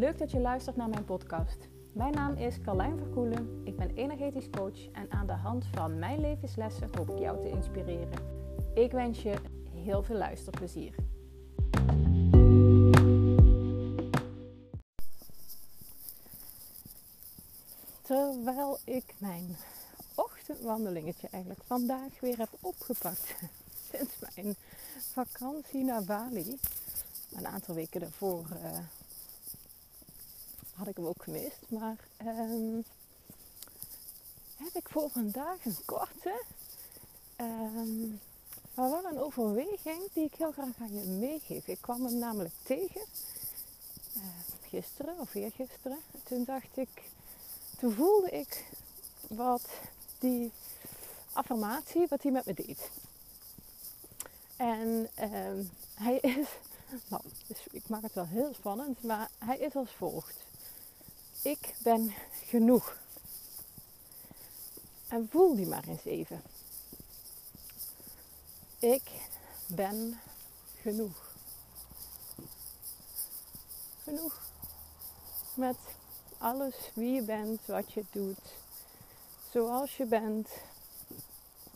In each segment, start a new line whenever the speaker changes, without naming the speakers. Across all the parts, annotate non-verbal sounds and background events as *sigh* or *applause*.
Leuk dat je luistert naar mijn podcast. Mijn naam is Carlijn Verkoelen. Ik ben energetisch coach en aan de hand van mijn levenslessen hoop ik jou te inspireren. Ik wens je heel veel luisterplezier. Terwijl ik mijn ochtendwandelingetje eigenlijk vandaag weer heb opgepakt *laughs* sinds mijn vakantie naar Bali. Een aantal weken daarvoor uh, had ik hem ook gemist. Maar um, heb ik voor vandaag een korte, um, maar wel een overweging die ik heel graag aan je meegeef. Ik kwam hem namelijk tegen uh, gisteren of eergisteren. Toen dacht ik, toen voelde ik wat die affirmatie, wat hij met me deed. En um, hij is, *laughs* nou, dus ik maak het wel heel spannend, maar hij is als volgt. Ik ben genoeg. En voel die maar eens even. Ik ben genoeg. Genoeg. Met alles wie je bent, wat je doet, zoals je bent,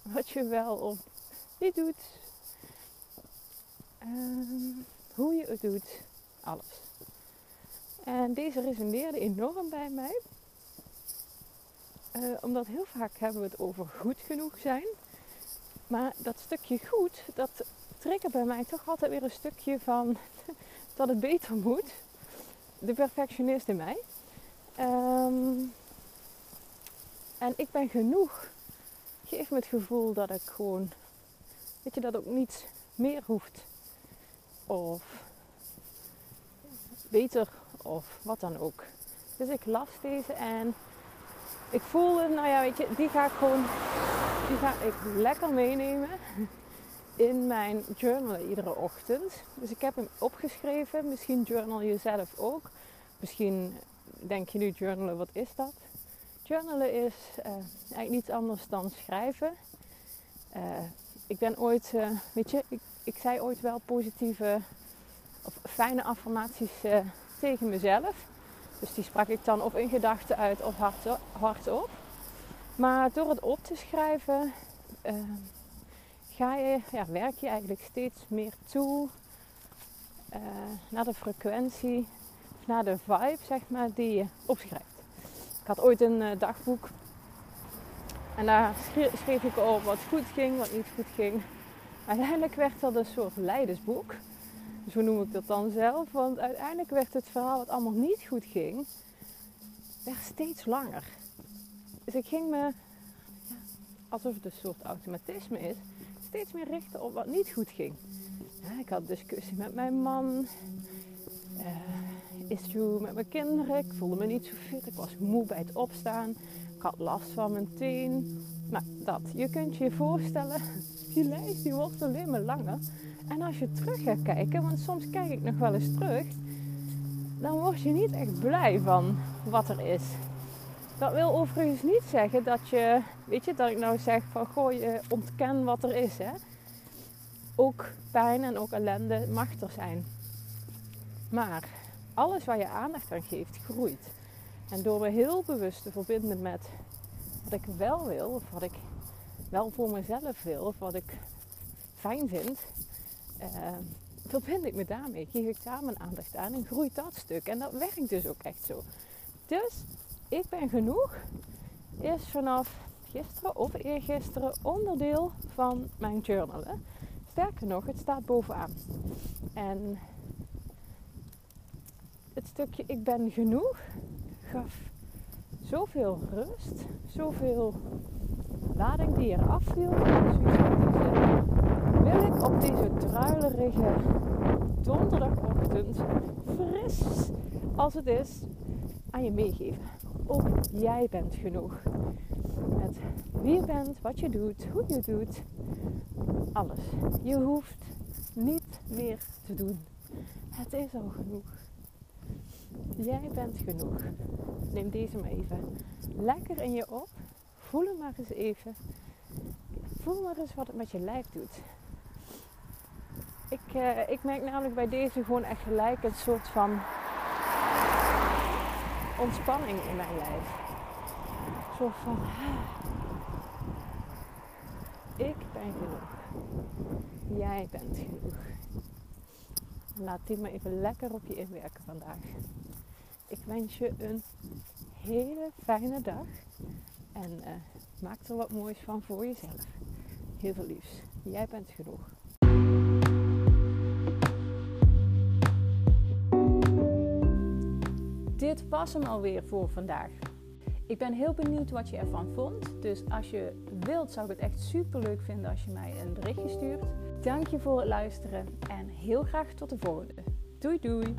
wat je wel of niet doet, hoe je het doet, alles. En deze resoneerde enorm bij mij. Uh, omdat heel vaak hebben we het over goed genoeg zijn. Maar dat stukje goed, dat triggert bij mij toch altijd weer een stukje van *laughs* dat het beter moet. De perfectionist in mij. Um, en ik ben genoeg. Geef me het gevoel dat ik gewoon, weet je, dat ook niet meer hoeft. Of beter of wat dan ook. Dus ik las deze en ik voelde, nou ja, weet je, die ga ik gewoon, die ga ik lekker meenemen *laughs* in mijn journal iedere ochtend. Dus ik heb hem opgeschreven. Misschien journal je zelf ook. Misschien denk je nu journalen, wat is dat? Journalen is uh, eigenlijk niets anders dan schrijven. Uh, ik ben ooit, uh, weet je, ik, ik zei ooit wel positieve of fijne affirmaties tegen mezelf. Dus die sprak ik dan of in gedachten uit of hardop. Maar door het op te schrijven uh, ga je, ja, werk je eigenlijk steeds meer toe uh, naar de frequentie, naar de vibe zeg maar, die je opschrijft. Ik had ooit een uh, dagboek en daar schreef ik op wat goed ging, wat niet goed ging. Uiteindelijk werd dat een soort leidersboek. Zo noem ik dat dan zelf. Want uiteindelijk werd het verhaal wat allemaal niet goed ging, werd steeds langer. Dus ik ging me, alsof het een soort automatisme is, steeds meer richten op wat niet goed ging. Ik had discussie met mijn man. Uh, issue met mijn kinderen. Ik voelde me niet zo fit. Ik was moe bij het opstaan. Ik had last van mijn teen. Nou, dat. Je kunt je voorstellen, die lijst die wordt alleen maar langer. En als je terug gaat kijken, want soms kijk ik nog wel eens terug, dan word je niet echt blij van wat er is. Dat wil overigens niet zeggen dat je, weet je, dat ik nou zeg van goh, je ontken wat er is. Hè? Ook pijn en ook ellende mag er zijn. Maar alles waar je aandacht aan geeft, groeit. En door me heel bewust te verbinden met wat ik wel wil, of wat ik wel voor mezelf wil, of wat ik fijn vind, uh, verbind ik me daarmee. Geef ik daar mijn aandacht aan en groeit dat stuk. En dat werkt dus ook echt zo. Dus ik ben genoeg is vanaf gisteren of eergisteren onderdeel van mijn journalen. Sterker nog, het staat bovenaan. En het stukje ik ben genoeg gaf zoveel rust, zoveel lading die er afviel. Wil ik op deze druilerige donderdagochtend fris als het is aan je meegeven. Ook jij bent genoeg. Met wie je bent, wat je doet, hoe je doet. Alles. Je hoeft niet meer te doen. Het is al genoeg. Jij bent genoeg. Neem deze maar even lekker in je op. Voel hem maar eens even. Voel maar eens wat het met je lijf doet. Ik, uh, ik merk namelijk bij deze gewoon echt gelijk een soort van ontspanning in mijn lijf. Een soort van, ik ben genoeg. Jij bent genoeg. Laat die maar even lekker op je inwerken vandaag. Ik wens je een hele fijne dag. En uh, maak er wat moois van voor jezelf. Heel veel liefs. Jij bent genoeg. Dit was hem alweer voor vandaag. Ik ben heel benieuwd wat je ervan vond. Dus als je wilt, zou ik het echt super leuk vinden als je mij een berichtje stuurt. Dank je voor het luisteren en heel graag tot de volgende. Doei doei!